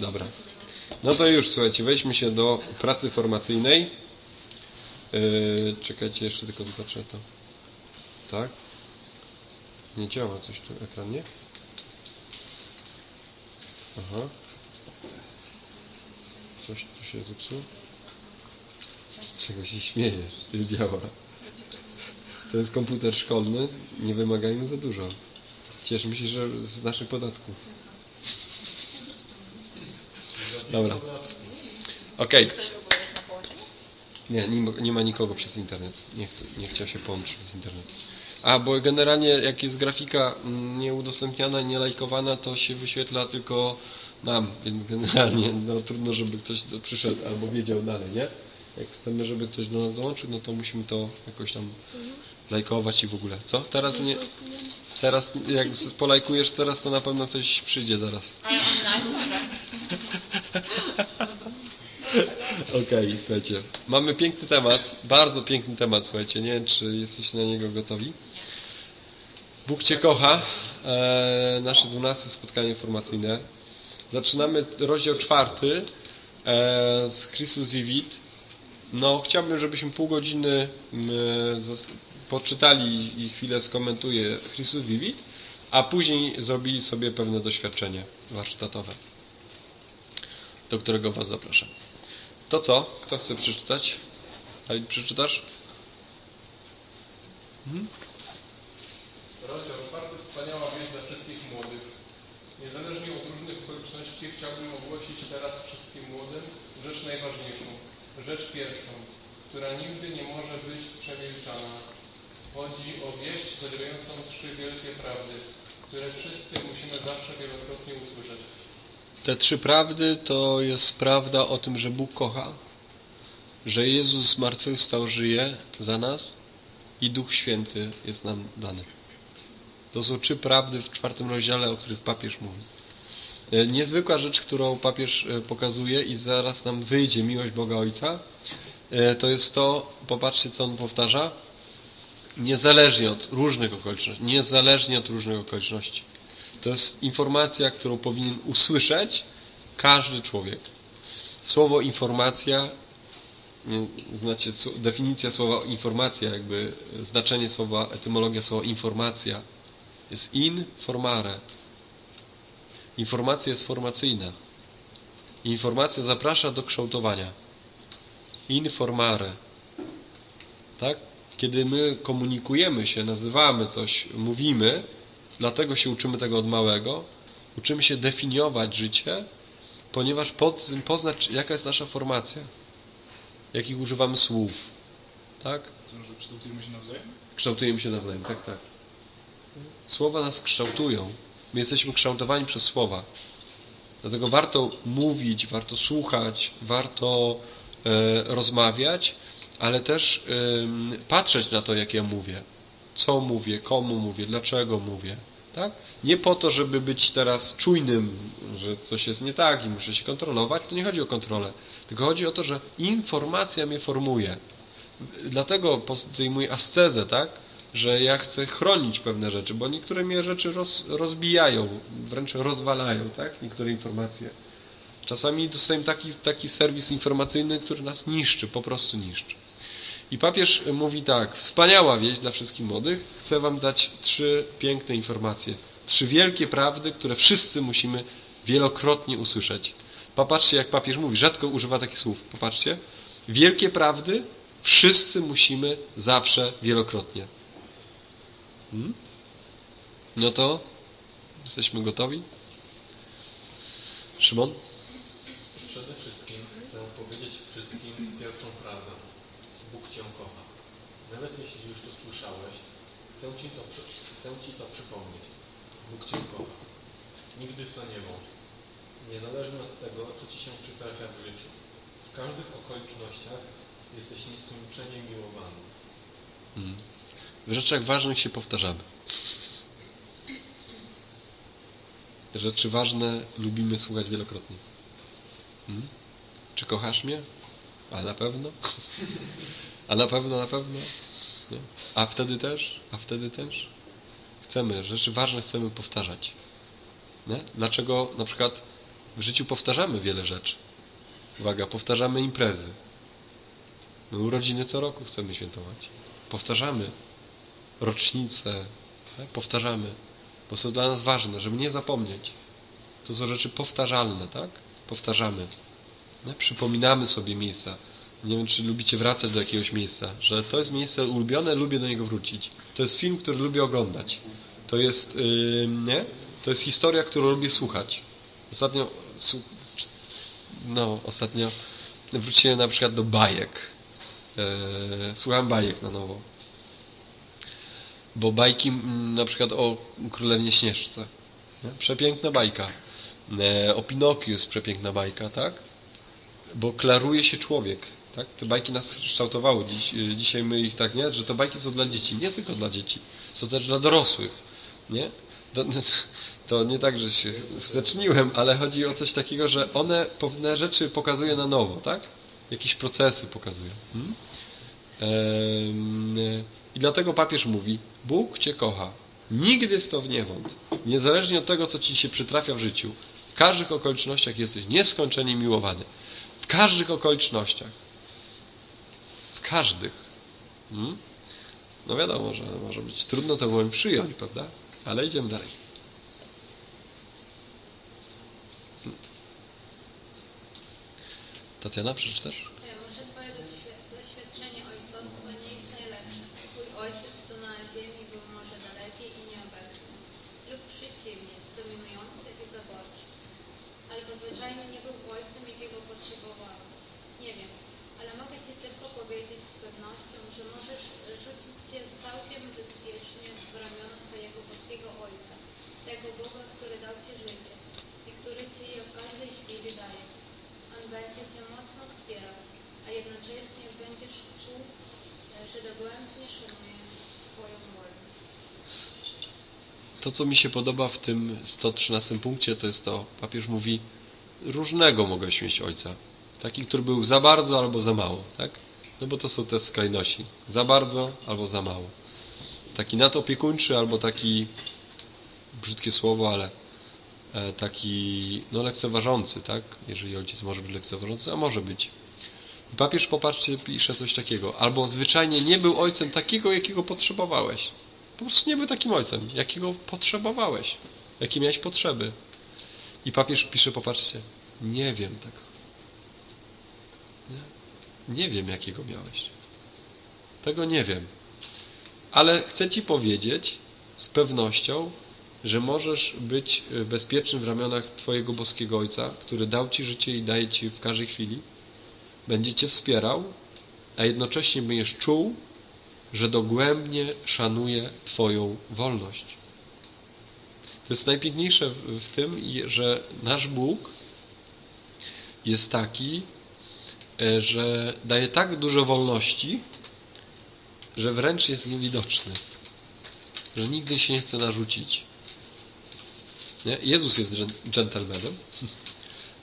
Dobra. No to już, słuchajcie, weźmy się do pracy formacyjnej. Yy, czekajcie, jeszcze tylko zobaczę to. Tak? Nie działa coś tu ekran, nie? Aha. Coś tu się zepsuło? Czego się śmiejesz? Nie działa. To jest komputer szkolny, nie wymagajmy za dużo. Cieszmy się, że z naszych podatków. Dobra. Okej. Ktoś w ogóle jest na połączeniu? Nie, nie, ma- nie ma nikogo przez internet. Nie, ch- nie chciał się połączyć przez internet. A, bo generalnie jak jest grafika mm, nieudostępniana nielajkowana, to się wyświetla tylko nam, więc generalnie no, trudno, żeby ktoś przyszedł albo wiedział dalej, nie? Jak chcemy, żeby ktoś do nas dołączył, no to musimy to jakoś tam lajkować i w ogóle. Co? Teraz nie... Teraz jak polajkujesz teraz, to na pewno ktoś przyjdzie zaraz. Okej, słuchajcie. Mamy piękny temat, bardzo piękny temat, słuchajcie. Nie wiem, czy jesteście na niego gotowi. Bóg Cię kocha. E, nasze 12 spotkanie informacyjne. Zaczynamy rozdział czwarty e, z Christus Vivit. No, chciałbym, żebyśmy pół godziny poczytali i chwilę skomentuję Christus Vivit, a później zrobili sobie pewne doświadczenie warsztatowe, do którego Was zapraszam. To co? Kto chce przeczytać? Dawid, przeczytasz? Rozdział czwarty. Wspaniała wieść dla wszystkich młodych. Niezależnie od różnych okoliczności chciałbym ogłosić teraz wszystkim młodym rzecz najważniejszą, rzecz pierwszą, która nigdy nie może być przemilczana. Chodzi o wieść zawierającą trzy wielkie prawdy, które wszyscy musimy zawsze wielokrotnie usłyszeć. Te trzy prawdy to jest prawda o tym, że Bóg kocha, że Jezus zmartwychwstał, żyje za nas i Duch Święty jest nam dany. To są trzy prawdy w czwartym rozdziale, o których papież mówi. E, Niezwykła rzecz, którą papież e, pokazuje i zaraz nam wyjdzie miłość Boga Ojca, e, to jest to, popatrzcie co on powtarza, niezależnie od różnych okoliczności, niezależnie od różnych okoliczności. To jest informacja, którą powinien usłyszeć każdy człowiek. Słowo informacja, znacie definicja słowa informacja, jakby znaczenie słowa, etymologia słowa informacja jest in formare. Informacja jest formacyjna. Informacja zaprasza do kształtowania. Informare. Tak? Kiedy my komunikujemy się, nazywamy coś, mówimy, dlatego się uczymy tego od małego, uczymy się definiować życie, ponieważ pod, poznać, jaka jest nasza formacja, jakich używamy słów. Tak? Co, że kształtujemy się nawzajem? Kształtujemy się nawzajem, tak, tak. Słowa nas kształtują. My jesteśmy kształtowani przez słowa. Dlatego warto mówić, warto słuchać, warto e, rozmawiać, ale też em, patrzeć na to, jak ja mówię. Co mówię, komu mówię, dlaczego mówię. Tak? Nie po to, żeby być teraz czujnym, że coś jest nie tak i muszę się kontrolować, to nie chodzi o kontrolę. Tylko chodzi o to, że informacja mnie formuje. Dlatego podejmuję ascezę, tak? Że ja chcę chronić pewne rzeczy, bo niektóre mnie rzeczy roz, rozbijają, wręcz rozwalają, tak? Niektóre informacje. Czasami dostajemy taki, taki serwis informacyjny, który nas niszczy, po prostu niszczy. I papież mówi tak, wspaniała wieść dla wszystkich młodych, chcę wam dać trzy piękne informacje. Trzy wielkie prawdy, które wszyscy musimy wielokrotnie usłyszeć. Popatrzcie, jak papież mówi, rzadko używa takich słów. Popatrzcie. Wielkie prawdy wszyscy musimy zawsze wielokrotnie. Hmm? No to jesteśmy gotowi? Szymon? Przede wszystkim chcę powiedzieć wszystkim pierwszą prawdę. Cię kocha. Nawet jeśli już to słyszałeś, chcę Ci to, chcę Ci to przypomnieć. Bóg Cię kocha. Nigdy w to nie wątp. Niezależnie od tego, co Ci się przytrafia w życiu. W każdych okolicznościach jesteś nieskończenie miłowany. Hmm. W rzeczach ważnych się powtarzamy. Rzeczy ważne lubimy słuchać wielokrotnie. Hmm? Czy kochasz mnie? A na pewno? A na pewno, na pewno? Nie? A wtedy też? A wtedy też? Chcemy, rzeczy ważne chcemy powtarzać. Nie? Dlaczego na przykład W życiu powtarzamy wiele rzeczy. Uwaga, powtarzamy imprezy. My urodziny co roku chcemy świętować. Powtarzamy rocznice, tak? powtarzamy, bo są dla nas ważne, żeby nie zapomnieć. To są rzeczy powtarzalne, tak? Powtarzamy. Nie? Przypominamy sobie miejsca. Nie wiem, czy lubicie wracać do jakiegoś miejsca, że to jest miejsce ulubione, lubię do niego wrócić. To jest film, który lubię oglądać. To jest, yy, nie? To jest historia, którą lubię słuchać. Ostatnio, no, ostatnio wróciłem na przykład do bajek. Yy, słuchałem bajek na nowo. Bo bajki na przykład o Królewnie Śnieżce. Nie? Przepiękna bajka. E, O Pinokiu jest przepiękna bajka, tak? Bo klaruje się człowiek. Tak? Te bajki nas kształtowały. Dziś, e, dzisiaj my ich tak nie, że to bajki są dla dzieci. Nie tylko dla dzieci. Są też dla dorosłych. Nie? To, to nie tak, że się wsteczniłem, ale chodzi o coś takiego, że one pewne rzeczy pokazuje na nowo, tak? Jakieś procesy pokazują. Hmm? Em, I dlatego papież mówi, Bóg Cię kocha. Nigdy w to nie wątp. Niezależnie od tego, co Ci się przytrafia w życiu, w każdych okolicznościach jesteś nieskończenie miłowany. W każdych okolicznościach. W każdych. Hmm? No wiadomo, że może być trudno to moim przyjąć, prawda? Ale idziemy dalej. Hmm. Tatiana, przeczytasz? Może Twoje doświ- doświadczenie ojcostwa nie jest najlepsze. Twój ojciec to na ziemi był może daleki i nieobecny. Lub przeciwnie, dominujący i zaborczy. Albo zwyczajnie nie był ojcem, jakiego potrzebowałeś. Nie wiem, ale mogę Ci tylko powiedzieć z pewnością, że możesz rzucić się całkiem bezpiecznie w ramiona Twojego boskiego Ojca, tego Boga, który dał Ci życie i który Ci je w każdej chwili daje. On będzie Cię mocno wspierał, a jednocześnie będziesz czuł, e, że dogłębnie szanuje Twoją wolność. To, co mi się podoba w tym 113 punkcie, to jest to, papież mówi, różnego mogę mieć ojca. Taki, który był za bardzo albo za mało, tak? No bo to są te skrajności. Za bardzo albo za mało. Taki nadopiekuńczy albo taki, brzydkie słowo, ale e, taki, no lekceważący, tak? Jeżeli ojciec może być lekceważący, a może być. I papież, popatrzcie, pisze coś takiego. Albo zwyczajnie nie był ojcem takiego, jakiego potrzebowałeś. Po prostu nie był takim ojcem, jakiego potrzebowałeś, jakie miałeś potrzeby. I papież pisze, popatrzcie, nie wiem tego. Nie? nie wiem, jakiego miałeś. Tego nie wiem. Ale chcę Ci powiedzieć z pewnością, że możesz być y, bezpieczny w ramionach Twojego boskiego Ojca, który dał Ci życie i daje Ci w każdej chwili. Będzie Cię wspierał, a jednocześnie będziesz czuł, że dogłębnie szanuje Twoją wolność. To jest najpiękniejsze w tym, że nasz Bóg jest taki, e, że daje tak dużo wolności, że wręcz jest niewidoczny. Że nigdy się nie chce narzucić. Nie? Jezus jest dżen- dżentelmenem,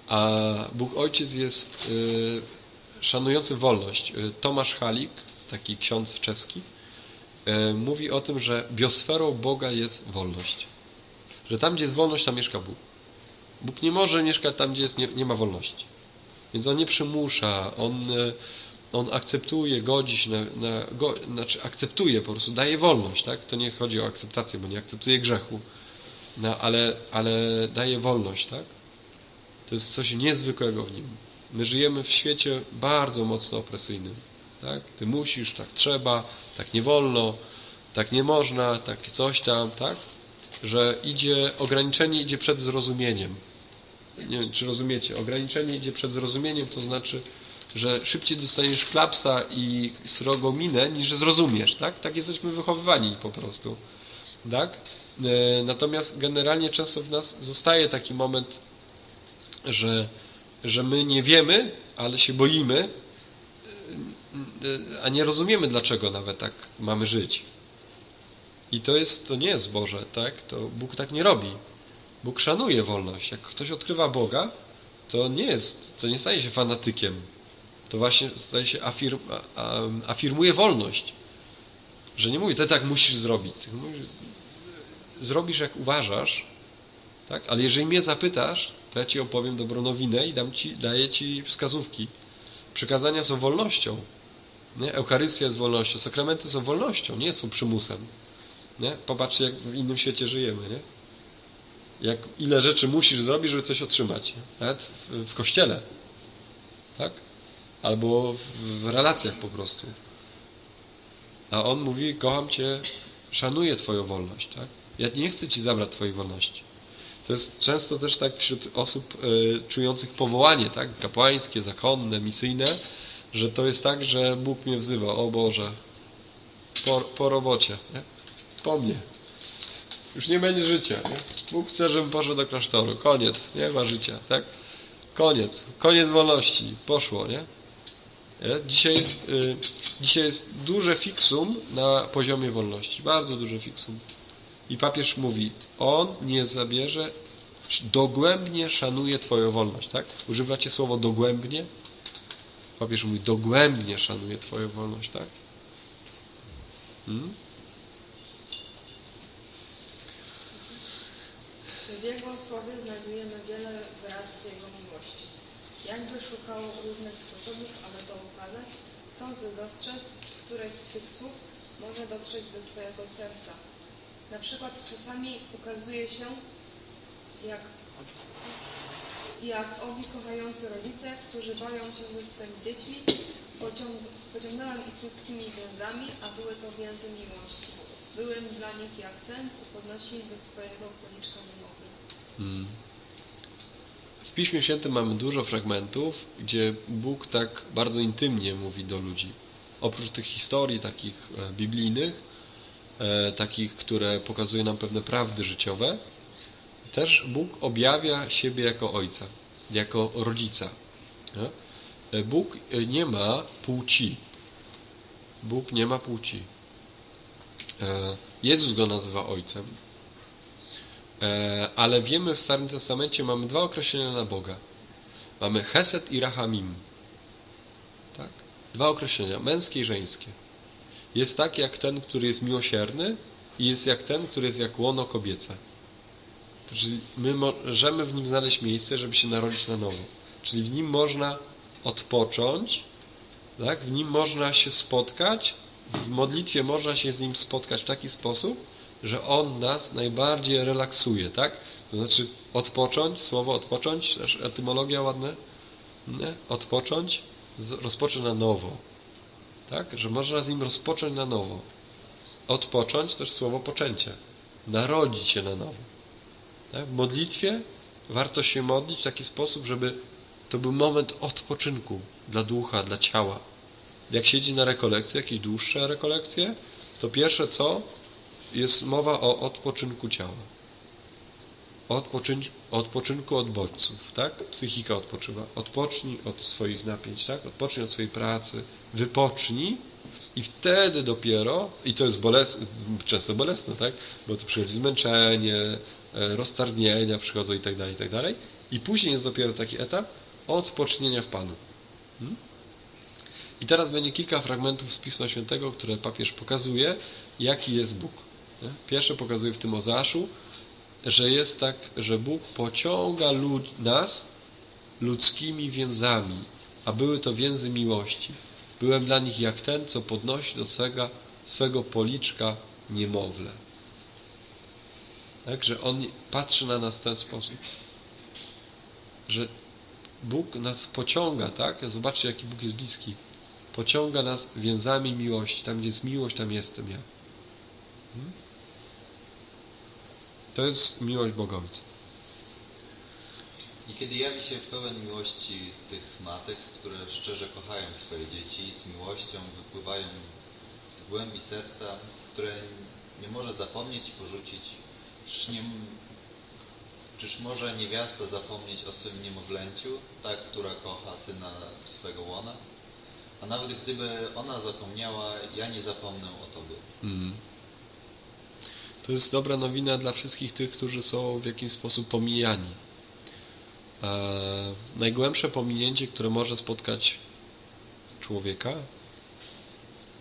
a Bóg Ojciec jest y, szanujący wolność. Y, Tomasz Halik, taki ksiądz czeski, y, mówi o tym, że biosferą Boga jest wolność. Że tam, gdzie jest wolność, tam mieszka Bóg. Bóg nie może mieszkać tam, gdzie jest, nie, nie ma wolności. Więc On nie przymusza, On, y, on akceptuje, godzi się na, na go, znaczy akceptuje po prostu, daje wolność, tak? To nie chodzi o akceptację, bo nie akceptuje grzechu, no, ale, ale daje wolność, tak? To jest coś niezwykłego w nim. My żyjemy w świecie bardzo mocno opresyjnym. Tak? Ty musisz, tak trzeba, tak nie wolno, tak nie można, tak coś tam, tak? Że idzie, ograniczenie idzie przed zrozumieniem. Nie wiem, czy rozumiecie. Ograniczenie idzie przed zrozumieniem, to znaczy, że szybciej dostaniesz klapsa i srogą minę, niż zrozumiesz, tak? Tak jesteśmy wychowywani po prostu. Tak? E, Natomiast generalnie często w nas zostaje taki moment, że, że my nie wiemy, ale się boimy, a nie rozumiemy, dlaczego nawet tak mamy żyć. I to jest, to nie jest Boże, tak? To Bóg tak nie robi. Bóg szanuje wolność. Jak ktoś odkrywa Boga, to nie jest, to nie staje się fanatykiem. To właśnie staje się afirm, afirmuje wolność. Że nie mówi, ty tak musisz zrobić. Tylko mówi, zrobisz jak uważasz, tak? ale jeżeli mnie zapytasz, to ja Ci opowiem dobrą nowinę i dam ci, daję Ci wskazówki. Przykazania są wolnością. Nie? Eucharystia jest wolnością, sakramenty są wolnością, nie są przymusem. Nie? Popatrzcie, jak w innym świecie żyjemy. Nie? Jak ile rzeczy musisz zrobić, żeby coś otrzymać. Nawet w, w kościele. Tak? Albo w, w relacjach po prostu. A on mówi, kocham Cię, szanuję Twoją wolność. Tak? Ja nie chcę Ci zabrać Twojej wolności. To jest często też tak wśród osób y, czujących powołanie, tak? kapłańskie, zakonne, misyjne, że to jest tak, że Bóg mnie wzywa, o Boże, po, po robocie, nie? po mnie. Już nie będzie życia. Nie? Bóg chce, żebym poszedł do klasztoru. Koniec, nie ma życia. Tak? Koniec. Koniec wolności. Poszło, nie? nie? Dzisiaj, jest, y, dzisiaj jest duże fiksum na poziomie wolności. Bardzo duże fiksum. I papież mówi, on nie zabierze, dogłębnie szanuje Twoją wolność. Tak? Używacie słowo dogłębnie? Papież mówi, dogłębnie szanuje Twoją wolność. Tak? Hmm? W Jego słowie znajdujemy wiele wyrazów Jego miłości. Jakby szukał różnych sposobów, aby to ukazać, chcąc dostrzec, czy któreś z tych słów może dotrzeć do Twojego serca. Na przykład czasami ukazuje się, jak, jak owi kochający rodzice, którzy bawią się ze swoimi dziećmi, pociąg, pociągnąłem ich ludzkimi więzami, a były to więzy miłości. Byłem dla nich jak ten, co podnosi do swojego policzka niemowlę. Hmm. W Piśmie Świętym mamy dużo fragmentów, gdzie Bóg tak bardzo intymnie mówi do ludzi. Oprócz tych historii takich e, biblijnych, e, takich, które pokazują nam pewne prawdy życiowe, też Bóg objawia siebie jako Ojca, jako Rodzica. Nie? E, Bóg e, nie ma płci. Bóg nie ma płci. E, Jezus go nazywa Ojcem. Ale wiemy w Starym Testamencie mamy dwa określenia na Boga. Mamy Hesed i Rahamim. Tak? Dwa określenia, męskie i żeńskie. Jest tak jak ten, który jest miłosierny i jest jak ten, który jest jak łono kobiece. Czyli my możemy w nim znaleźć miejsce, żeby się narodzić na nowo. Czyli w nim można odpocząć, tak? w nim można się spotkać, w modlitwie można się z nim spotkać w taki sposób, że on nas najbardziej relaksuje, tak? To znaczy odpocząć, słowo odpocząć, etymologia ładne, nie? odpocząć, rozpocząć na nowo, tak? Że można z nim rozpocząć na nowo. Odpocząć, też słowo poczęcie, narodzić się na nowo. Tak? W modlitwie warto się modlić w taki sposób, żeby to był moment odpoczynku dla ducha, dla ciała. Jak siedzi na rekolekcji, jakieś dłuższe rekolekcje, to pierwsze co? Jest mowa o odpoczynku ciała. Odpoczyn odpoczynku od bodźców, tak? Psychika odpoczywa. Odpocznij od swoich napięć, tak? Odpocznij od swojej pracy, wypocznij i wtedy dopiero, i to jest bolesne, często bolesne, tak? Bo to przychodzi zmęczenie, roztargnienia przychodzą i tak dalej, i tak dalej. I później jest dopiero taki etap odpocznienia w Panu. Hmm? I teraz będzie kilka fragmentów z Pisma Świętego, które papież pokazuje, jaki jest Bóg. Pierwsze pokazuje w tym Ozaszu, że jest tak, że Bóg pociąga lud, nas ludzkimi więzami, a były to więzy miłości. Byłem dla nich jak ten, co podnosi do swego, swego policzka niemowlę. Tak, że On patrzy na nas w ten sposób. Że Bóg nas pociąga, tak? Zobaczcie, jaki Bóg jest bliski. Pociąga nas więzami miłości. Tam, gdzie jest miłość, tam jestem ja. Hmm? To jest miłość Boga Ojca. Niekiedy jawi się pełen miłości tych matek, które szczerze kochają swoje dzieci z miłością, wypływają z głębi serca, które nie może zapomnieć i porzucić. Czyż, nie, czyż może niewiasta zapomnieć o swym niemowlęciu, ta, która kocha syna swego łona? A nawet gdyby ona zapomniała, ja nie zapomnę o Tobie. Mm. To jest dobra nowina dla wszystkich tych, którzy są w jakiś sposób pomijani. E, najgłębsze pominięcie, które może spotkać człowieka,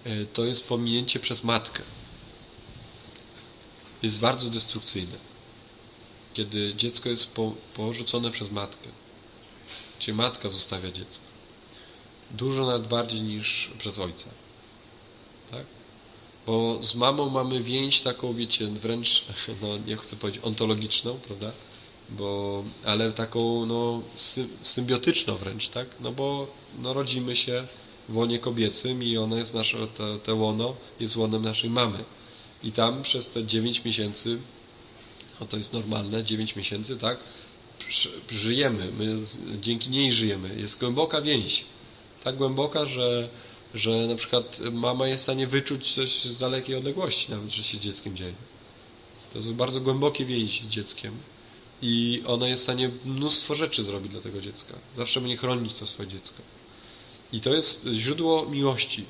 e, to jest pominięcie przez matkę. Jest bardzo destrukcyjne. kiedy dziecko jest po, porzucone przez matkę. Czyli matka zostawia dziecko. Dużo nawet bardziej niż przez ojca. Tak? Bo z mamą mamy więź taką, wiecie, wręcz, no nie chcę powiedzieć ontologiczną, prawda? Bo, ale taką, no, sy- symbiotyczną wręcz, tak? No bo, no, rodzimy się w łonie kobiecym i ono jest nasze, te, te łono jest łonem naszej mamy. I tam przez te 9 miesięcy, no to jest normalne, 9 miesięcy, tak? Żyjemy, my dzięki niej żyjemy. Jest głęboka więź. Tak głęboka, że, że na przykład mama jest w stanie wyczuć coś z dalekiej odległości, nawet że się z dzieckiem dzieje. To jest bardzo głębokie więź z dzieckiem. I ona jest w stanie mnóstwo rzeczy zrobić dla tego dziecka. Zawsze będzie chronić to swoje dziecko. I to jest źródło miłości.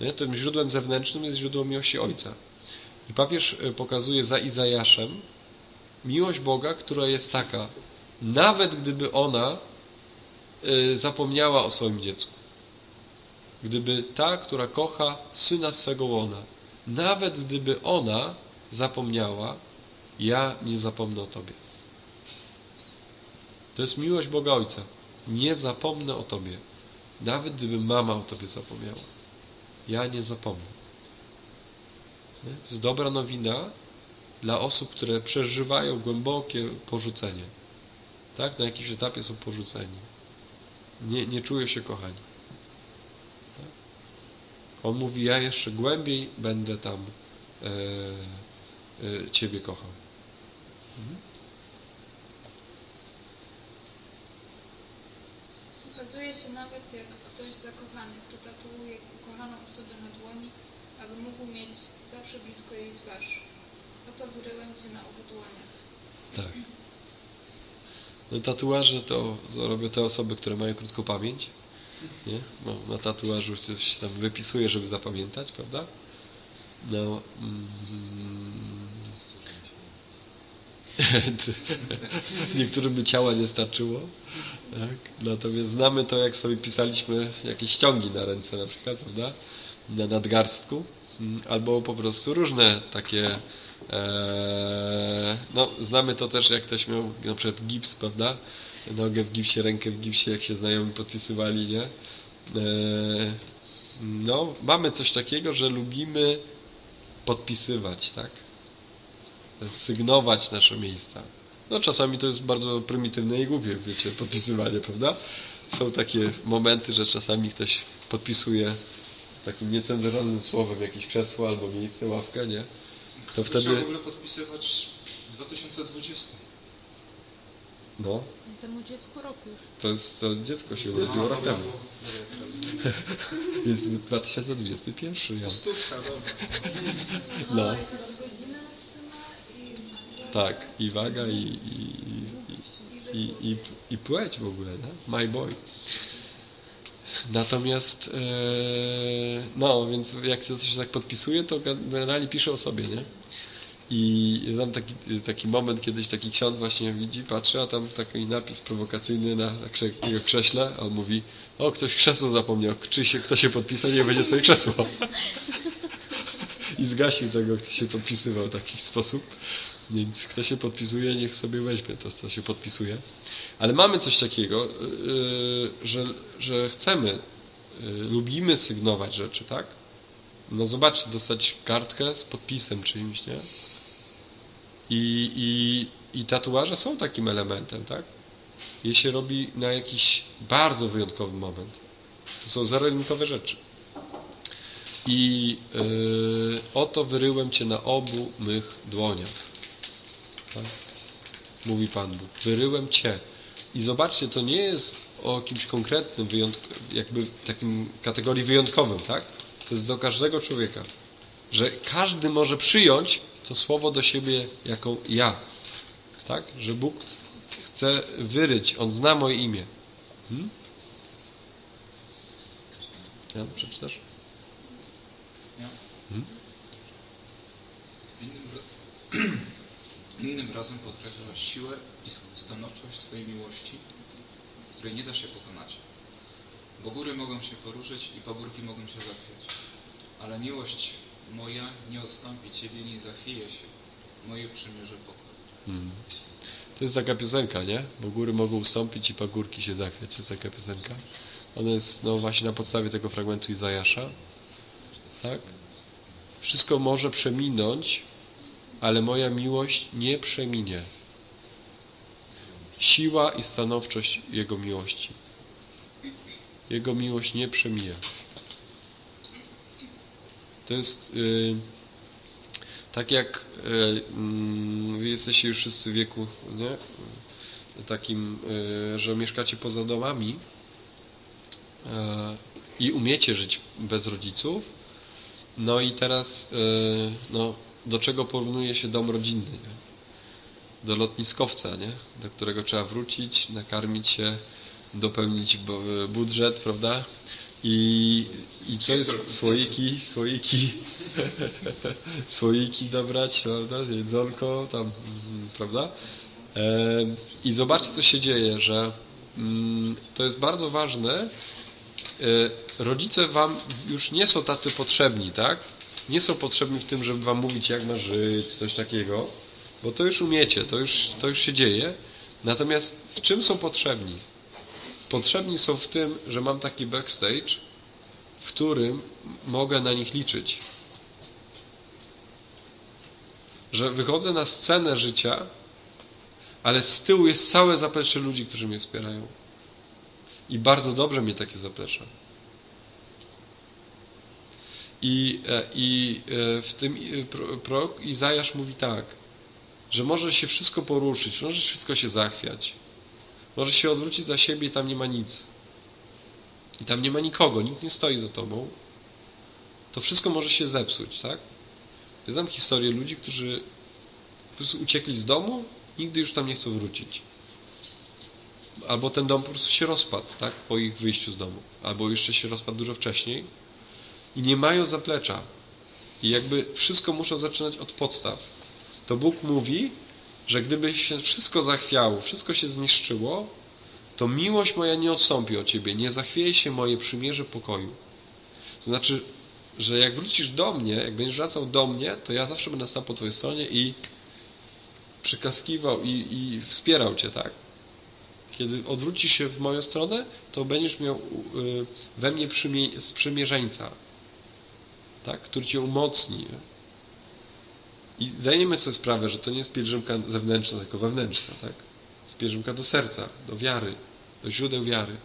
Nie? Tym źródłem zewnętrznym jest źródło miłości Ojca. I papież e, pokazuje za Izajaszem miłość Boga, która jest taka, nawet gdyby ona e, zapomniała o swoim dziecku. Gdyby ta, która kocha syna swego łona, nawet gdyby ona zapomniała, ja nie zapomnę o Tobie. To jest miłość Boga Ojca. Nie zapomnę o Tobie. Nawet gdyby mama o Tobie zapomniała. Ja nie zapomnę. To jest dobra nowina dla osób, które przeżywają głębokie porzucenie. Tak? Na jakimś etapie są porzuceni. Nie, nie czują się kochani. Tak? On mówi, ja jeszcze głębiej będę tam e, e, Ciebie kochał. Mhm. Okazuje się nawet, jak ktoś zakochany, kto tatuuje ukochaną osobę na dłoni, aby mógł mieć zawsze blisko jej twarz. Oto wyryłem cię na obu. Tak. No, tatuaże to robią te osoby, które mają krótką pamięć. Nie? No, na tatuażu coś tam wypisuje, żeby zapamiętać, prawda? No. Mm, Niektórym by ciała nie starczyło. Tak? Natomiast znamy to, jak sobie pisaliśmy jakieś ściągi na ręce na przykład, prawda? Na nadgarstku. Mm, Albo po prostu różne takie e, no, znamy to też, jak ktoś miał na przykład gips, prawda? Nogę w gipsie, rękę w gipsie, jak się znajomi podpisywali, nie? E, no, mamy coś takiego, że lubimy podpisywać, tak? Sygnować nasze miejsca. No czasami to jest bardzo prymitywne i głupie, wiecie, podpisywanie, prawda? Są takie momenty, że czasami ktoś podpisuje takim niecenzuralnym słowem jakieś krzesło albo miejsce, ławkę, nie? To Trzeba wtedy, w ogóle podpisywać w 2020. no, Temu dziecku rok już. to jest, to dziecko się urodziło rok temu. Jest 2021, ja. Stówka. No. I... Tak, i waga, i, i, i, i, i, i płeć w ogóle, nie? My boy. Natomiast, e, no, więc jak się coś tak podpisuje, to generalnie pisze o sobie, nie? I znam taki, taki moment, kiedyś taki ksiądz właśnie widzi, patrzy, a tam taki napis prowokacyjny na, jego krześle, a on mówi, o, ktoś krzesło zapomniał, czy się, kto się podpisał, nie będzie swoje krzesło. I zgasił tego, kto się podpisywał w taki sposób. Więc kto się podpisuje, niech sobie weźmie to, co się podpisuje. Ale mamy coś takiego, yy, że, że chcemy, yy, lubimy sygnować rzeczy, tak? No zobaczcie, dostać kartkę z podpisem czyimś, nie? I, i, I tatuaże są takim elementem, tak? Je się robi na jakiś bardzo wyjątkowy moment. To są zero-jedynkowe rzeczy. I yy, oto wyryłem Cię na obu mych dłoniach. Tak? Mówi Pan Bóg. Wyryłem Cię. I zobaczcie, to nie jest o kimś konkretnym, wyjątk- jakby takim kategorii wyjątkowym, tak? To jest do każdego człowieka. Że każdy może przyjąć to słowo do siebie jako ja. Tak? Że Bóg chce wyryć. On zna moje imię. Hmm? Jan, przeczytasz? Ja. Hmm? Innym, ra- innym razem podkreślasz siłę i stanowczość swojej miłości, której nie da się pokonać. Bo góry mogą się poruszyć i pagórki mogą się zachwiać. Ale miłość moja nie odstąpi Ciebie, nie zachwieje się. Moje przymierze pokój. Hmm. To jest taka piosenka, nie? Bo góry mogą ustąpić i pagórki się zachwiać. To jest taka piosenka. Ona jest no właśnie na podstawie tego fragmentu Izajasza. Tak? Wszystko może przeminąć, ale moja miłość nie przeminie. Siła i stanowczość Jego miłości. Jego miłość nie przemija. To jest yy, tak jak yy, wy jesteście już wszyscy w wieku, nie? Takim, yy, że mieszkacie poza domami yy, i umiecie żyć bez rodziców. No i teraz, yy, no, do czego porównuje się dom rodzinny? Nie? Do lotniskowca, nie? Do którego trzeba wrócić, nakarmić się, dopełnić budżet, prawda? I, I co jest? Słoiki, słoiki, słoiki dobrać, prawda? Jedzonko, tam, mm, prawda? E, I zobaczcie, co się dzieje, że mm, to jest bardzo ważne. E, rodzice wam już nie są tacy potrzebni, tak? Nie są potrzebni w tym, żeby wam mówić, jak ma żyć, coś takiego, bo to już umiecie, to już, to już się dzieje. Natomiast w czym są potrzebni? Potrzebni są w tym, że mam taki backstage, w którym mogę na nich liczyć. Że wychodzę na scenę życia, ale z tyłu jest całe zaplecze ludzi, którzy mnie wspierają. I bardzo dobrze mnie takie zaplecze. I, e, i e, w tym prorok Izajasz mówi tak, że może się wszystko poruszyć, może wszystko się zachwiać. Może się odwrócić za siebie i tam nie ma nic. I tam nie ma nikogo, nikt nie stoi za tobą. To wszystko może się zepsuć, tak? Ja znam historię ludzi, którzy po prostu uciekli z domu, nigdy już tam nie chcą wrócić. Albo ten dom po prostu się rozpadł, tak? Po ich wyjściu z domu. Albo jeszcze się rozpadł dużo wcześniej. I nie mają zaplecza. I jakby wszystko muszą zaczynać od podstaw. To Bóg mówi, że gdyby się wszystko zachwiało, wszystko się zniszczyło, to miłość moja nie odstąpi od Ciebie, nie zachwieje się moje przymierze pokoju. To znaczy, że jak wrócisz do mnie, jak będziesz wracał do mnie, to ja zawsze będę stał po Twojej stronie i przyklaskiwał i, i wspierał Cię, tak? Kiedy odwrócisz się w moją stronę, to będziesz miał y, we mnie sprzymierzeńca, tak? który Cię umocni. I zdajemy sobie sprawę, że to nie jest pielgrzymka zewnętrzna, tylko wewnętrzna, tak? jest pielgrzymka do serca, do wiary, do źródeł wiary.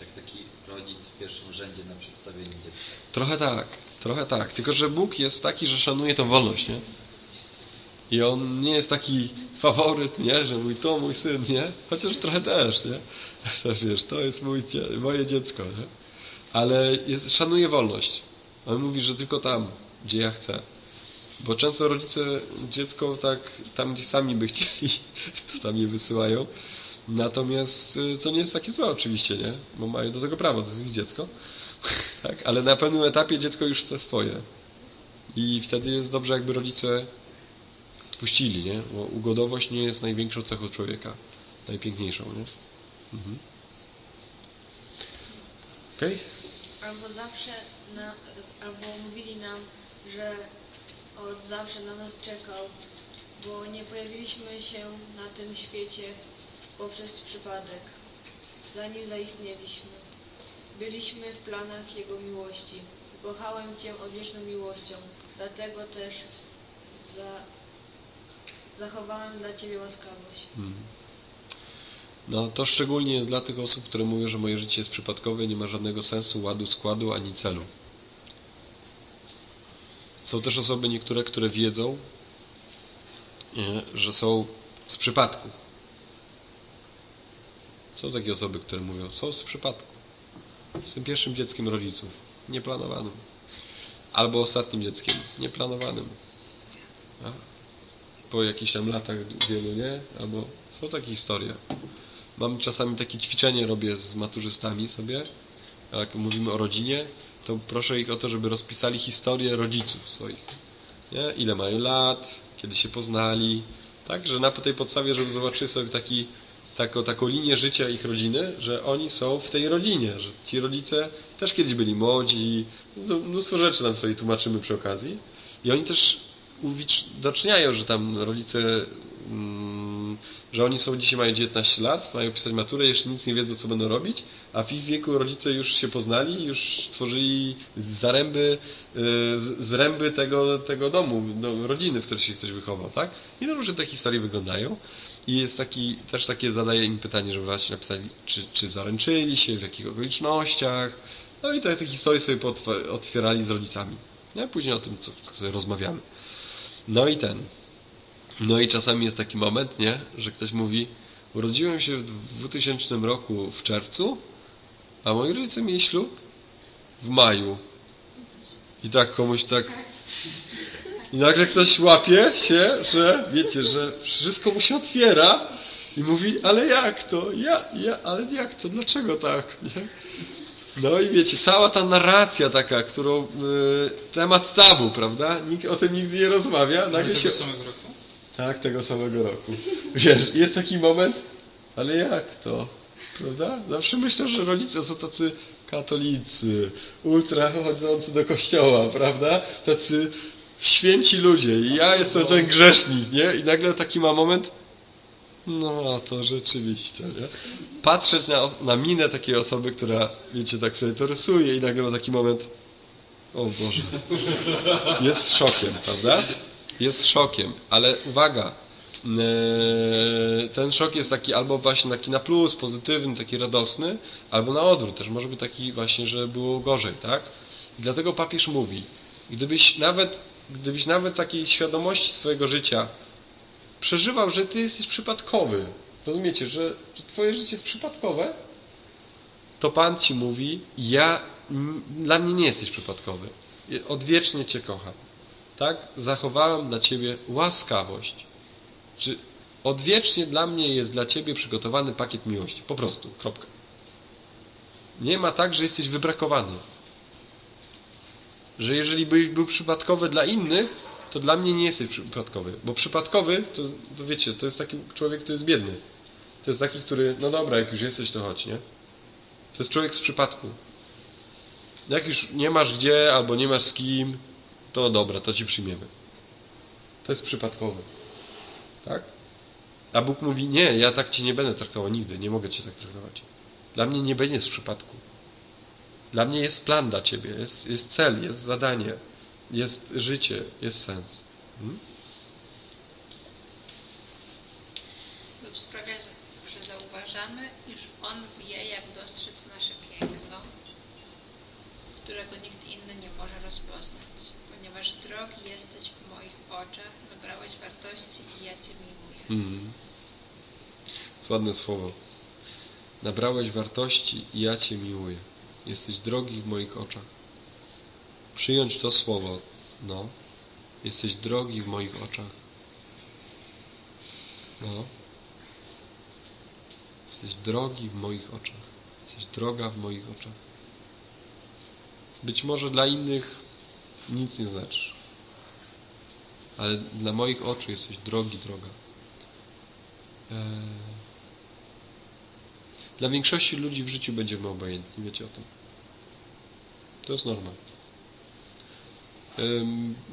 Jak taki rodzic w pierwszym rzędzie na przedstawieniu dziecka. Trochę tak, trochę tak. Tylko, że Bóg jest taki, że szanuje tą wolność, nie? I On nie jest taki faworyt, nie? Że mój to, mój syn, nie? Chociaż trochę też, nie? To wiesz, to jest mój, moje dziecko, nie? Ale jest, szanuje wolność. On mówi, że tylko tam, gdzie ja chcę. Bo często rodzice dziecko tak tam, gdzie sami by chcieli, to tam je wysyłają. Natomiast y, co nie jest takie złe oczywiście, nie? Bo mają do tego prawo, to jest ich dziecko. tak? Ale na pewnym etapie dziecko już chce swoje. I wtedy jest dobrze, jakby rodzice odpuścili, nie? Bo ugodowość nie jest największą cechą człowieka. Najpiękniejszą, nie? Mhm. Okej? Okay? Albo zawsze, na, albo mówili nam, że od zawsze na nas czekał, bo nie pojawiliśmy się na tym świecie poprzez przypadek, zanim zaistnieliśmy. Byliśmy w planach Jego miłości. Kochałem Cię odwieczną miłością, dlatego też za... zachowałem dla Ciebie łaskawość. Hmm. No to szczególnie jest dla tych osób, które mówią, że moje życie jest przypadkowe, nie ma żadnego sensu, ładu, składu ani celu. Są też osoby niektóre, które wiedzą, że są z przypadku. Są takie osoby, które mówią, są z przypadku. Tym pierwszym dzieckiem rodziców, nieplanowanym. Albo ostatnim dzieckiem, nieplanowanym. Po jakichś tam latach wielu, nie? Albo są takie historie. Mam czasami takie ćwiczenie, robię z maturzystami sobie, jak mówimy o rodzinie, to proszę ich o to, żeby rozpisali historię rodziców swoich. Nie? Ile mają lat, kiedy się poznali. Tak, że na tej podstawie, żeby zobaczyli sobie taki, taką, taką linię życia ich rodziny, że oni są w tej rodzinie, że ci rodzice też kiedyś byli młodzi, no, mnóstwo rzeczy nam sobie tłumaczymy przy okazji. I oni też uwidoczniają, że tam rodzice, mm, że oni są dzisiaj mają 19 lat, mają pisać maturę, jeszcze nic nie wiedzą, co będą robić, a w ich wieku rodzice już się poznali, już tworzyli zaręby, y, zręby tego, tego domu, no, rodziny, w której się ktoś wychował, tak? I no różne te historie wyglądają. I jest taki, też takie zadaje im pytanie, żeby właśnie napisali, czy, czy zaręczyli się, w jakich okolicznościach. No i te, te historie sobie otwierali z rodzicami. No, później o tym, co, co rozmawiamy. No i ten. No i czasami jest taki moment, nie, że ktoś mówi, urodziłem się w 2000 roku w czerwcu, a moi rodzice mieli ślub w maju. I tak komuś tak... I nagle ktoś łapie się, że wiecie, że wszystko mu się otwiera i mówi, ale jak to? Ja, ja, ale jak to? Dlaczego tak? Nie? No i wiecie, cała ta narracja taka, którą y, temat tabu, prawda? Nikt o tym nigdy nie rozmawia. Ale Nagle się samego roku? Tak, tego samego roku. Wiesz, jest taki moment, ale jak to? Prawda? Zawsze myślę, że rodzice są tacy katolicy, ultra chodzący do kościoła, prawda? Tacy święci ludzie i ja jestem ten grzesznik, nie? I nagle taki ma moment, no to rzeczywiście, nie? Patrzeć na, na minę takiej osoby, która, wiecie, tak sobie to rysuje i nagle ma taki moment, o Boże, jest szokiem, prawda? Jest szokiem, ale uwaga, e, ten szok jest taki albo właśnie taki na plus, pozytywny, taki radosny, albo na odwrót, też może być taki właśnie, że było gorzej, tak? I dlatego papież mówi, gdybyś nawet, gdybyś nawet takiej świadomości swojego życia przeżywał, że ty jesteś przypadkowy, rozumiecie, że, że twoje życie jest przypadkowe, to Pan ci mówi, ja, dla mnie nie jesteś przypadkowy, odwiecznie cię kocham tak? Zachowałem dla Ciebie łaskawość. Czy odwiecznie dla mnie jest dla Ciebie przygotowany pakiet miłości. Po prostu. Kropka. Nie ma tak, że jesteś wybrakowany. Że jeżeli byś był przypadkowy dla innych, to dla mnie nie jesteś przypadkowy. Bo przypadkowy, to, to wiecie, to jest taki człowiek, który jest biedny. To jest taki, który, no dobra, jak już jesteś, to chodź, nie? To jest człowiek z przypadku. Jak już nie masz gdzie, albo nie masz z kim, to dobra, to ci przyjmiemy. To jest przypadkowe. Tak? A Bóg mówi, nie, ja tak cię nie będę traktował nigdy, nie mogę cię tak traktować. Dla mnie nie będzie z przypadku. Dla mnie jest plan dla ciebie, jest, jest cel, jest zadanie, jest życie, jest sens. Hmm? lub sprawia, że, że zauważamy, iż On wie, jak dostrzec nasze piękno, którego nikt inny nie może rozpoznać. Ponieważ drogi jesteś w moich oczach, nabrałeś wartości i ja Cię miłuję. Mm. Jest ładne słowo. Nabrałeś wartości i ja Cię miłuję. Jesteś drogi w moich oczach. Przyjąć to słowo. No. Jesteś drogi w moich oczach. No. Jesteś drogi w moich oczach. Jesteś droga w moich oczach. Być może dla innych nic nie znaczysz. Ale dla moich oczu jesteś drogi, droga. Dla większości ludzi w życiu będziemy obojętni, wiecie o tym. To jest norma.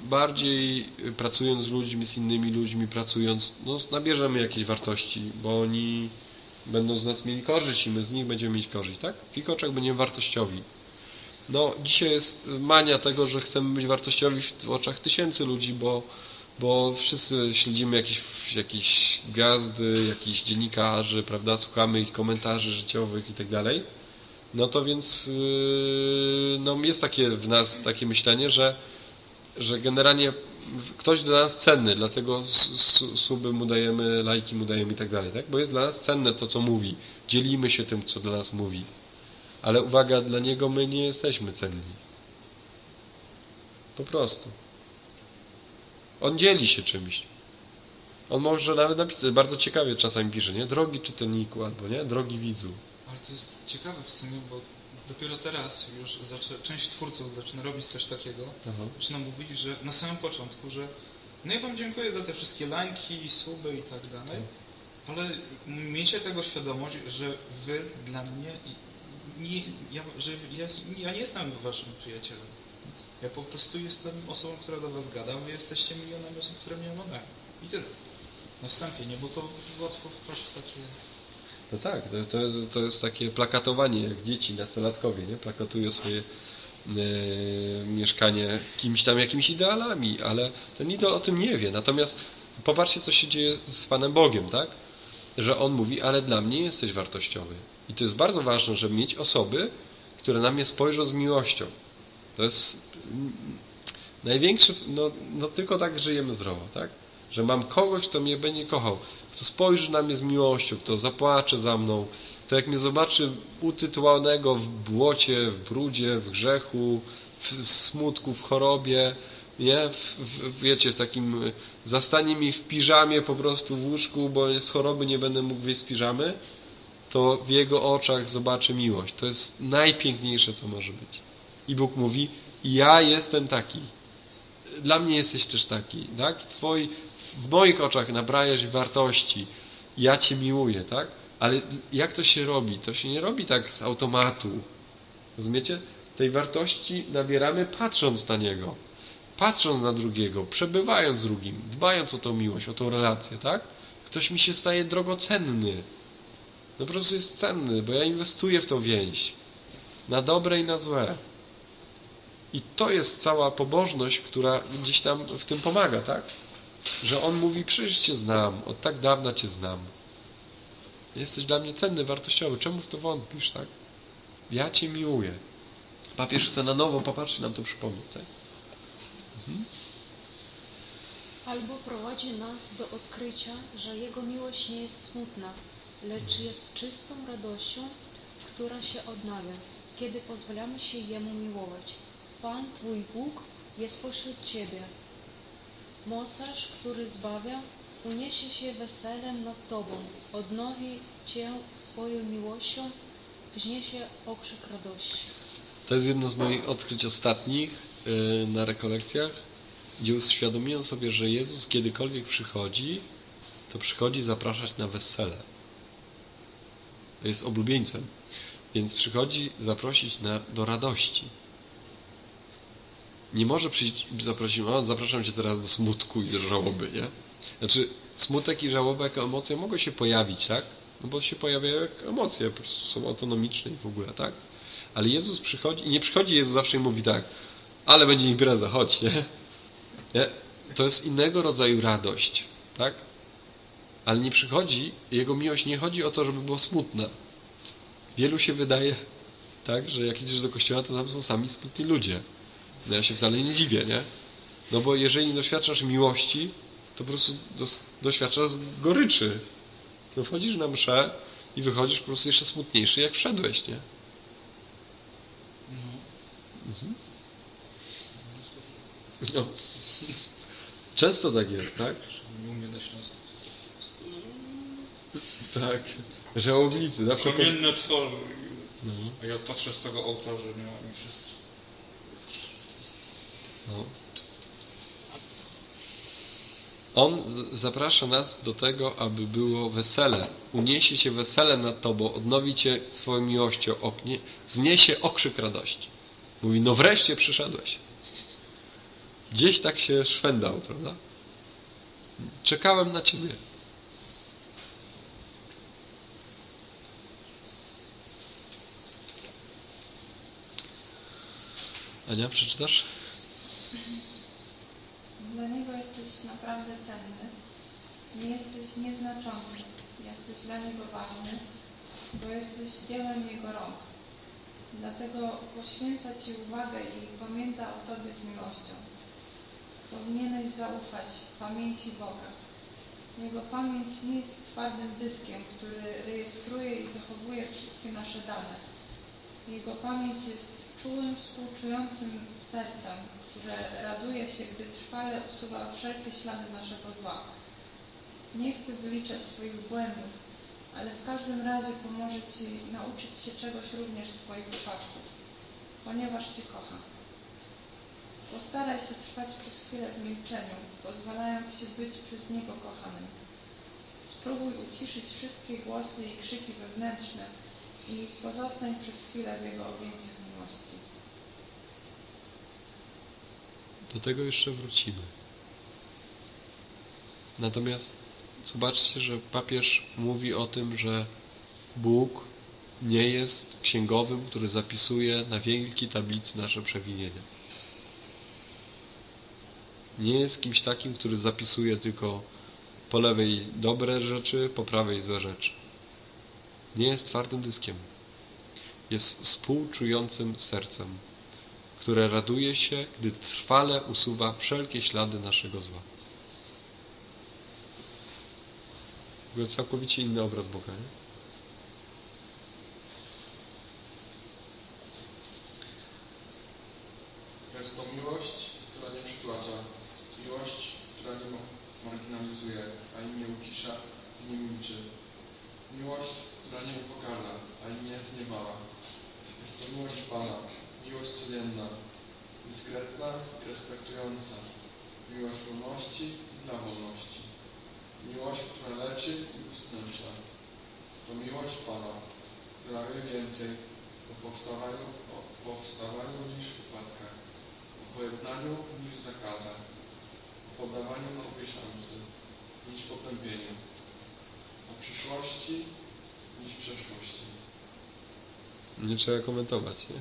Bardziej pracując z ludźmi, z innymi ludźmi, pracując, no, nabierzemy jakieś wartości, bo oni będą z nas mieli korzyść i my z nich będziemy mieć korzyść, tak? W ich oczach będziemy wartościowi. No, dzisiaj jest mania tego, że chcemy być wartościowi w oczach tysięcy ludzi, bo, bo wszyscy śledzimy jakieś, jakieś gwiazdy, jakichś dziennikarzy, prawda, słuchamy ich komentarzy życiowych i tak dalej. No to więc yy, no jest takie w nas takie myślenie, że, że generalnie ktoś dla nas cenny, dlatego suby mu dajemy, lajki mu dajemy i tak dalej, tak? Bo jest dla nas cenne to, co mówi. Dzielimy się tym, co dla nas mówi. Ale uwaga, dla niego my nie jesteśmy cenni. Po prostu. On dzieli się czymś. On może nawet napisać, bardzo ciekawie czasami pisze, nie? Drogi czytelniku albo nie? Drogi widzu. Ale to jest ciekawe w sumie, bo dopiero teraz już zaczę, część twórców zaczyna robić coś takiego. Aha. Zaczyna mówić, że na samym początku, że no ja wam dziękuję za te wszystkie lajki, suby i tak dalej, ale miejcie tego świadomość, że wy dla mnie, nie, ja, że ja, ja nie jestem waszym przyjacielem. Ja po prostu jestem osobą, która do Was gada, Wy jesteście milionami osób, które mnie oglądają. I tyle. Na wstępie, nie? Bo to łatwo wpaść w takie... No tak, to, to, to jest takie plakatowanie, jak dzieci, nastolatkowie, nie? Plakatują swoje e, mieszkanie kimś tam, jakimiś idealami, ale ten idol o tym nie wie. Natomiast popatrzcie, co się dzieje z Panem Bogiem, tak? Że On mówi, ale dla mnie jesteś wartościowy. I to jest bardzo ważne, żeby mieć osoby, które na mnie spojrzą z miłością. To jest mm, największy, no, no tylko tak żyjemy zdrowo, tak? Że mam kogoś, kto mnie będzie kochał, kto spojrzy na mnie z miłością, kto zapłacze za mną, kto jak mnie zobaczy utytułowanego w błocie, w brudzie, w grzechu, w smutku, w chorobie, nie? W, w, wiecie, w takim zastanie mi w piżamie po prostu w łóżku, bo z choroby nie będę mógł wyjść z piżamy, to w jego oczach zobaczę miłość. To jest najpiękniejsze, co może być. I Bóg mówi, ja jestem taki. Dla mnie jesteś też taki, tak? W, twoi, w moich oczach nabrajesz wartości. Ja Cię miłuję, tak? Ale jak to się robi? To się nie robi tak z automatu. Rozumiecie? Tej wartości nabieramy patrząc na Niego. Patrząc na drugiego, przebywając z drugim, dbając o tą miłość, o tą relację, tak? Ktoś mi się staje drogocenny. No po prostu jest cenny, bo ja inwestuję w tą więź. Na dobre i na złe. I to jest cała pobożność, która gdzieś tam w tym pomaga, tak? Że on mówi, przecież Cię znam, od tak dawna Cię znam. Jesteś dla mnie cenny, wartościowy. Czemu w to wątpisz, tak? Ja Cię miłuję. Papież chce na nowo, popatrzcie, nam to przypomnieć, tak? Mhm. Albo prowadzi nas do odkrycia, że Jego miłość nie jest smutna, lecz jest czystą radością, która się odnawia, kiedy pozwalamy się Jemu miłować. Pan Twój Bóg jest pośród Ciebie. Mocarz, który zbawia, uniesie się weselem nad Tobą, odnowi Cię swoją miłością, wzniesie okrzyk radości. To jest jedno z moich odkryć ostatnich yy, na rekolekcjach, gdzie uświadomiłem sobie, że Jezus kiedykolwiek przychodzi, to przychodzi zapraszać na wesele. Jest oblubieńcem, więc przychodzi zaprosić na, do radości. Nie może przyjść i zaprosić, o, zapraszam Cię teraz do smutku i do żałoby, nie? Znaczy, smutek i żałoba jako emocje mogą się pojawić, tak? No bo się pojawiają jak emocje, po prostu są autonomiczne i w ogóle, tak? Ale Jezus przychodzi, i nie przychodzi Jezus zawsze i mówi tak, ale będzie impreza, chodź, nie? nie? To jest innego rodzaju radość, tak? Ale nie przychodzi, jego miłość nie chodzi o to, żeby było smutna. Wielu się wydaje, tak, że jak idziesz do kościoła, to tam są sami smutni ludzie. No ja się wcale nie dziwię, nie? No bo jeżeli nie doświadczasz miłości, to po prostu doświadczasz goryczy. No wchodzisz na mszę i wychodzisz po prostu jeszcze smutniejszy, jak wszedłeś, nie? Mhm. No. Często tak jest, tak? Nie umie na Śląsku. Tak. Żałobnicy, zawsze... Kamienne twarze. No. A ja patrzę z tego ołtarza, nie? Oni wszyscy. No. On zaprasza nas do tego, aby było wesele. Uniesie się wesele nad Tobą, odnowi Cię swoją miłością, oknie, zniesie okrzyk radości. Mówi, no wreszcie przyszedłeś. Gdzieś tak się szwendał, prawda? Czekałem na Ciebie. Ania, przeczytasz? Dla Niego jesteś naprawdę cenny. Nie jesteś nieznaczący. Jesteś dla Niego ważny, bo jesteś dziełem Jego rąk. Dlatego poświęca Ci uwagę i pamięta o Tobie z miłością. Powinieneś zaufać pamięci Boga. Jego pamięć nie jest twardym dyskiem, który rejestruje i zachowuje wszystkie nasze dane. Jego pamięć jest czułym, współczującym sercem, które raduje się, gdy trwale usuwa wszelkie ślady naszego zła. Nie chcę wyliczać Twoich błędów, ale w każdym razie pomoże Ci nauczyć się czegoś również z Twoich upadków, ponieważ Cię kocha. Postaraj się trwać przez chwilę w milczeniu, pozwalając się być przez Niego kochanym. Spróbuj uciszyć wszystkie głosy i krzyki wewnętrzne i pozostań przez chwilę w Jego objęciach miłości. Do tego jeszcze wrócimy. Natomiast zobaczcie, że papież mówi o tym, że Bóg nie jest księgowym, który zapisuje na wielkiej tablicy nasze przewinienia. Nie jest kimś takim, który zapisuje tylko po lewej dobre rzeczy, po prawej złe rzeczy. Nie jest twardym dyskiem. Jest współczującym sercem, które raduje się, gdy trwale usuwa wszelkie ślady naszego zła. W ogóle całkowicie inny obraz Boga, nie? Jest to miłość, która nie przytłacza. Miłość, która nie marginalizuje, ani nie ucisza, nie milczy. Miłość, która nie upokarza, ani nie zniewala. Jest to miłość Pana, miłość codzienna, dyskretna i respektująca. Miłość wolności i dla wolności. Miłość, która leczy i usknęśla. To miłość Pana, która wie więcej o powstawaniu, o powstawaniu niż upadkach o pojednaniu niż zakazach, o podawaniu nowej szansy niż o przyszłości niż przeszłości. Nie trzeba komentować, nie?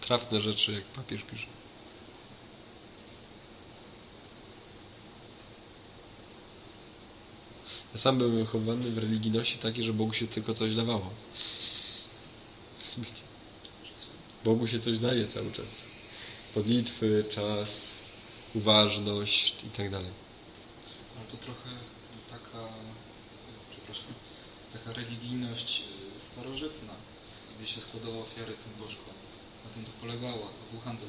Trafne rzeczy, jak papież pisze. Ja sam byłem wychowany w religijności takiej, że Bogu się tylko coś dawało. Bogu się coś daje cały czas. Modlitwy, czas, uważność i tak dalej. Ale to trochę taka, przepraszam, taka religijność y, starożytna, gdzie się składało ofiary tym bożkom. Na tym to polegało, to był handel.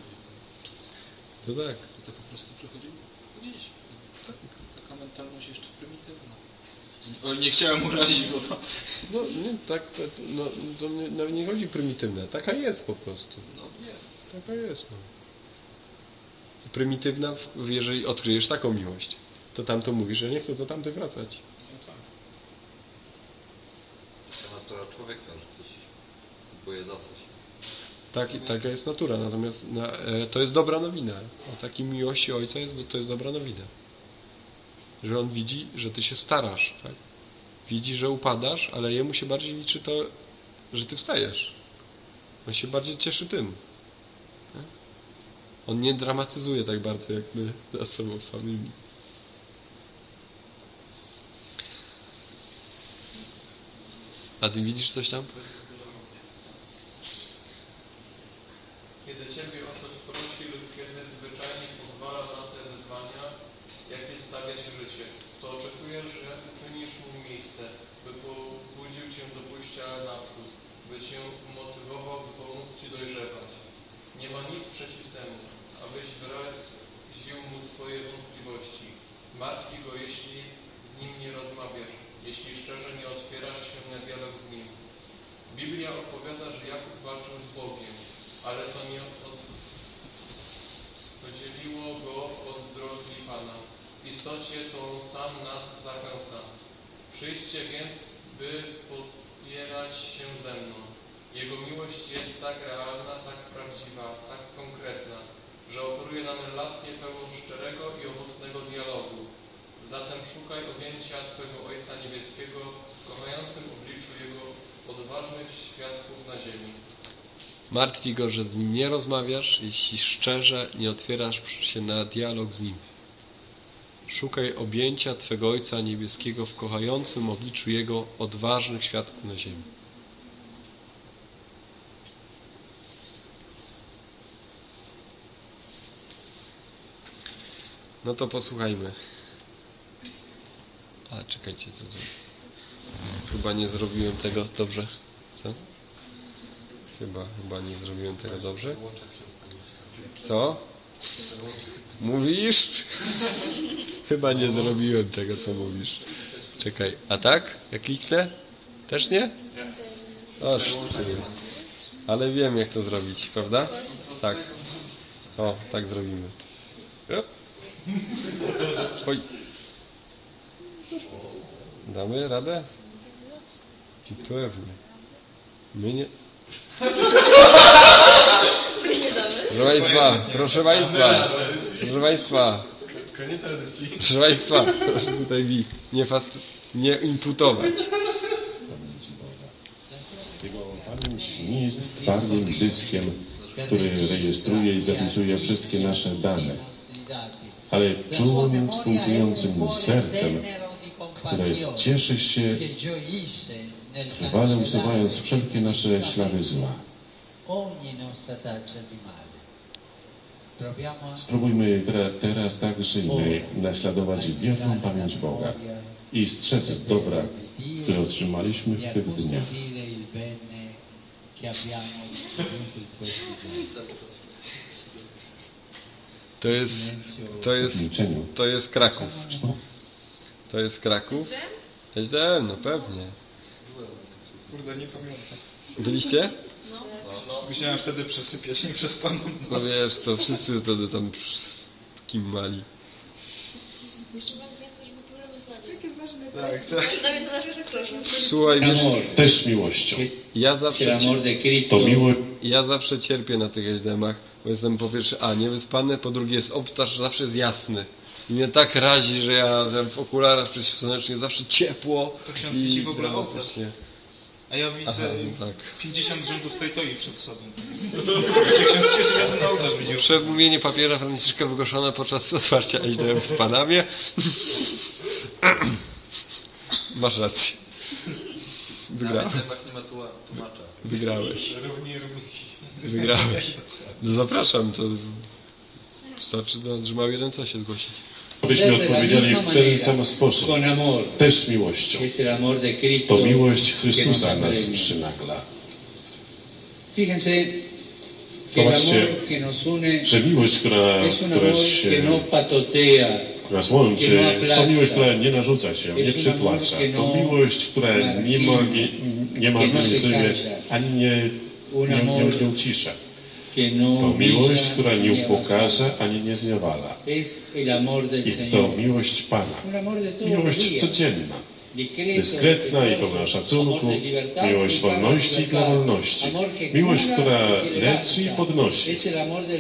To tak. To to po prostu przychodziło do dziś. Tak, taka mentalność jeszcze prymitywna. Oj, nie chciałem urazić, bo to... No, nie, tak, to, no, to nie, nawet nie chodzi prymitywne. Taka jest po prostu. No jest. Taka jest, no. Prymitywna, jeżeli odkryjesz taką miłość, to tamto mówisz, że nie chcę do tamtej wracać. No tak. To natura człowieka, że coś próbuje za coś. Tak, taka jest natura, natomiast na, e, to jest dobra nowina. O takiej miłości Ojca jest, to jest dobra nowina. Że On widzi, że Ty się starasz, tak? Widzi, że upadasz, ale Jemu się bardziej liczy to, że Ty wstajesz. On się bardziej cieszy tym. tak? On nie dramatyzuje tak bardzo, jak my nad sobą samymi. A Ty widzisz coś tam? Kiedy Ciebie o coś prosi lub kiedy zwyczajnie pozwala na te wyzwania, jakie stawia Ci życie, to oczekujesz, że uczynisz mu miejsce, by pobudził Cię do pójścia naprzód, by Cię umotywował, by pomógł Ci dojrzewać. Nie ma nic przeciw temu, abyś wyraził mu swoje wątpliwości. Martwi go, jeśli z nim nie rozmawiasz, jeśli szczerze nie otwierasz się na dialog z nim. Biblia opowiada, że Jakub walczył z Bogiem, ale to nie od... podzieliło go od drogi Pana. W istocie to On sam nas zachęca. Przyjdźcie więc, by pospierać się ze mną. Jego miłość jest tak realna, tak prawdziwa, tak konkretna, że oferuje nam relację pełną szczerego i owocnego dialogu. Zatem szukaj objęcia Twego Ojca Niebieskiego w kochającym obliczu Jego odważnych świadków na ziemi. Martwi go, że z nim nie rozmawiasz, jeśli szczerze nie otwierasz się na dialog z nim. Szukaj objęcia Twego Ojca Niebieskiego w kochającym obliczu Jego odważnych świadków na ziemi. No to posłuchajmy. A czekajcie, co? Chyba nie zrobiłem tego dobrze. Co? Chyba, chyba nie zrobiłem tego dobrze. Co? Mówisz? Chyba nie zrobiłem tego, co mówisz. Czekaj, a tak? Jak kliknę? Też nie? Ty. Ale wiem, jak to zrobić, prawda? Tak. O, tak zrobimy. Oj. Damy radę? Pewnie. My nie. Proszę Państwa, proszę Państwa, proszę Państwa, proszę Państwa, proszę tutaj mi nie, fast, nie imputować. Pamięć nie jest twardym dyskiem, który rejestruje i zapisuje wszystkie nasze dane, ale czułym, współczującym sercem, które cieszy się, trwale usuwając wszelkie nasze ślady zła. Spróbujmy teraz także i my naśladować wielką pamięć Boga i strzec dobra, które otrzymaliśmy w tych dniach. To jest, to jest, to jest Kraków. To jest Kraków. SDM, no pewnie. Kurde, nie pamiętam. Byliście? No, musiałem wtedy przesypiać nieprzespaną No noc. wiesz, to wszyscy wtedy tam kim mali. Jeszcze pan pamięta, żeby problemy z nami. Jakie ważne Tak, tak. Przynajmniej sektorze. Słuchaj, wiesz, Też miłością. ja zawsze, l'amor de Cristo To miło ja zawsze cierpię na tych SDM-ach, bo jestem po pierwsze A, niewyspany, po drugie jest obtarz, zawsze jest jasny. I mnie tak razi, że ja w okularach przeciwsłonecznych zawsze ciepło To ksiądz widzi w ogóle dramatycznie. A ja widzę Aha, no tak. 50 rzędów tej toi przed sobą. Się ksiądz cieszy, że ten ołtarz widział. Przemówienie papiera Franciszka wygłoszone podczas otwarcia SDM w Panamie. Masz rację. Wygrałem. Nie ma tłumacza. Wygrałeś. Wygrałeś. No zapraszam, to wystarczy, no, że ma jeden co się zgłosić. Byśmy odpowiedzieli w ten sam sposób. Też miłością. To miłość Chrystusa nas przynagla. Fíjense Zobaczcie, Że miłość, która, która, się, no która łączy, no to miłość, która nie narzuca się, nie przytłacza. To no miłość, która nie, margi, nie marginalizuje, ani nie, nie, nie, nie ucisza. No To miłość, która ni nie upokarza, ani nie zniewala. Jest to miłość Pana. Miłość codzienna. Dyskretna i pełna szacunku, de libertad miłość y wolności i dla wolności, miłość, która y leczy i podnosi.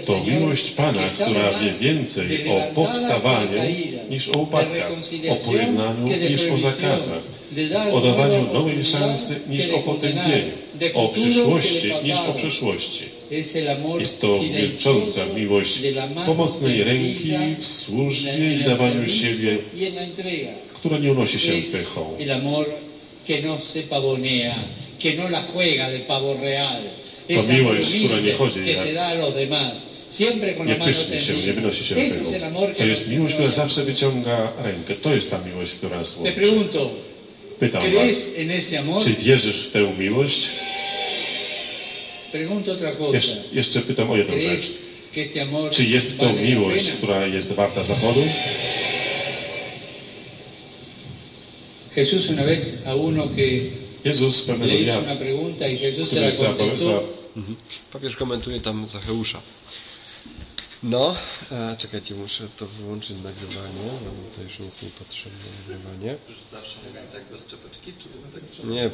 To miłość Pana, która wie więcej o powstawaniu y niż o upadkach, o pojednaniu niż o zakazach, o dawaniu nowej szansy niż o potępieniu, o przyszłości niż o przeszłości. Jest to milcząca miłość pomocnej ręki w służbie i dawaniu siebie, y która nie unosi się pychą. que no no To miłość, która nie chodzi jak- Nie pysznie się, nie wynosi się amor To jest nos miłość, która zawsze wyciąga rękę. To jest ta miłość, która nas łączy. Pytam Was, czy wierzysz w tę miłość? Cosa. Jeszcze, jeszcze pytam o jedną rzecz. ¿Crees que este amor Czy jest to miłość, pena? która jest warta zachodu? Jesús una vez a uno que Jezus pewnego le hizo dnia, una pregunta y Jesús se la który za, za, contestó. Mhm. Papież komentuje tam Zacheusza. No, e, czekajcie, muszę to wyłączyć nagrywanie, bo to już nic nie potrzebne nagrywanie. Już zawsze mówię tak bez czepeczki, czy tak Nie,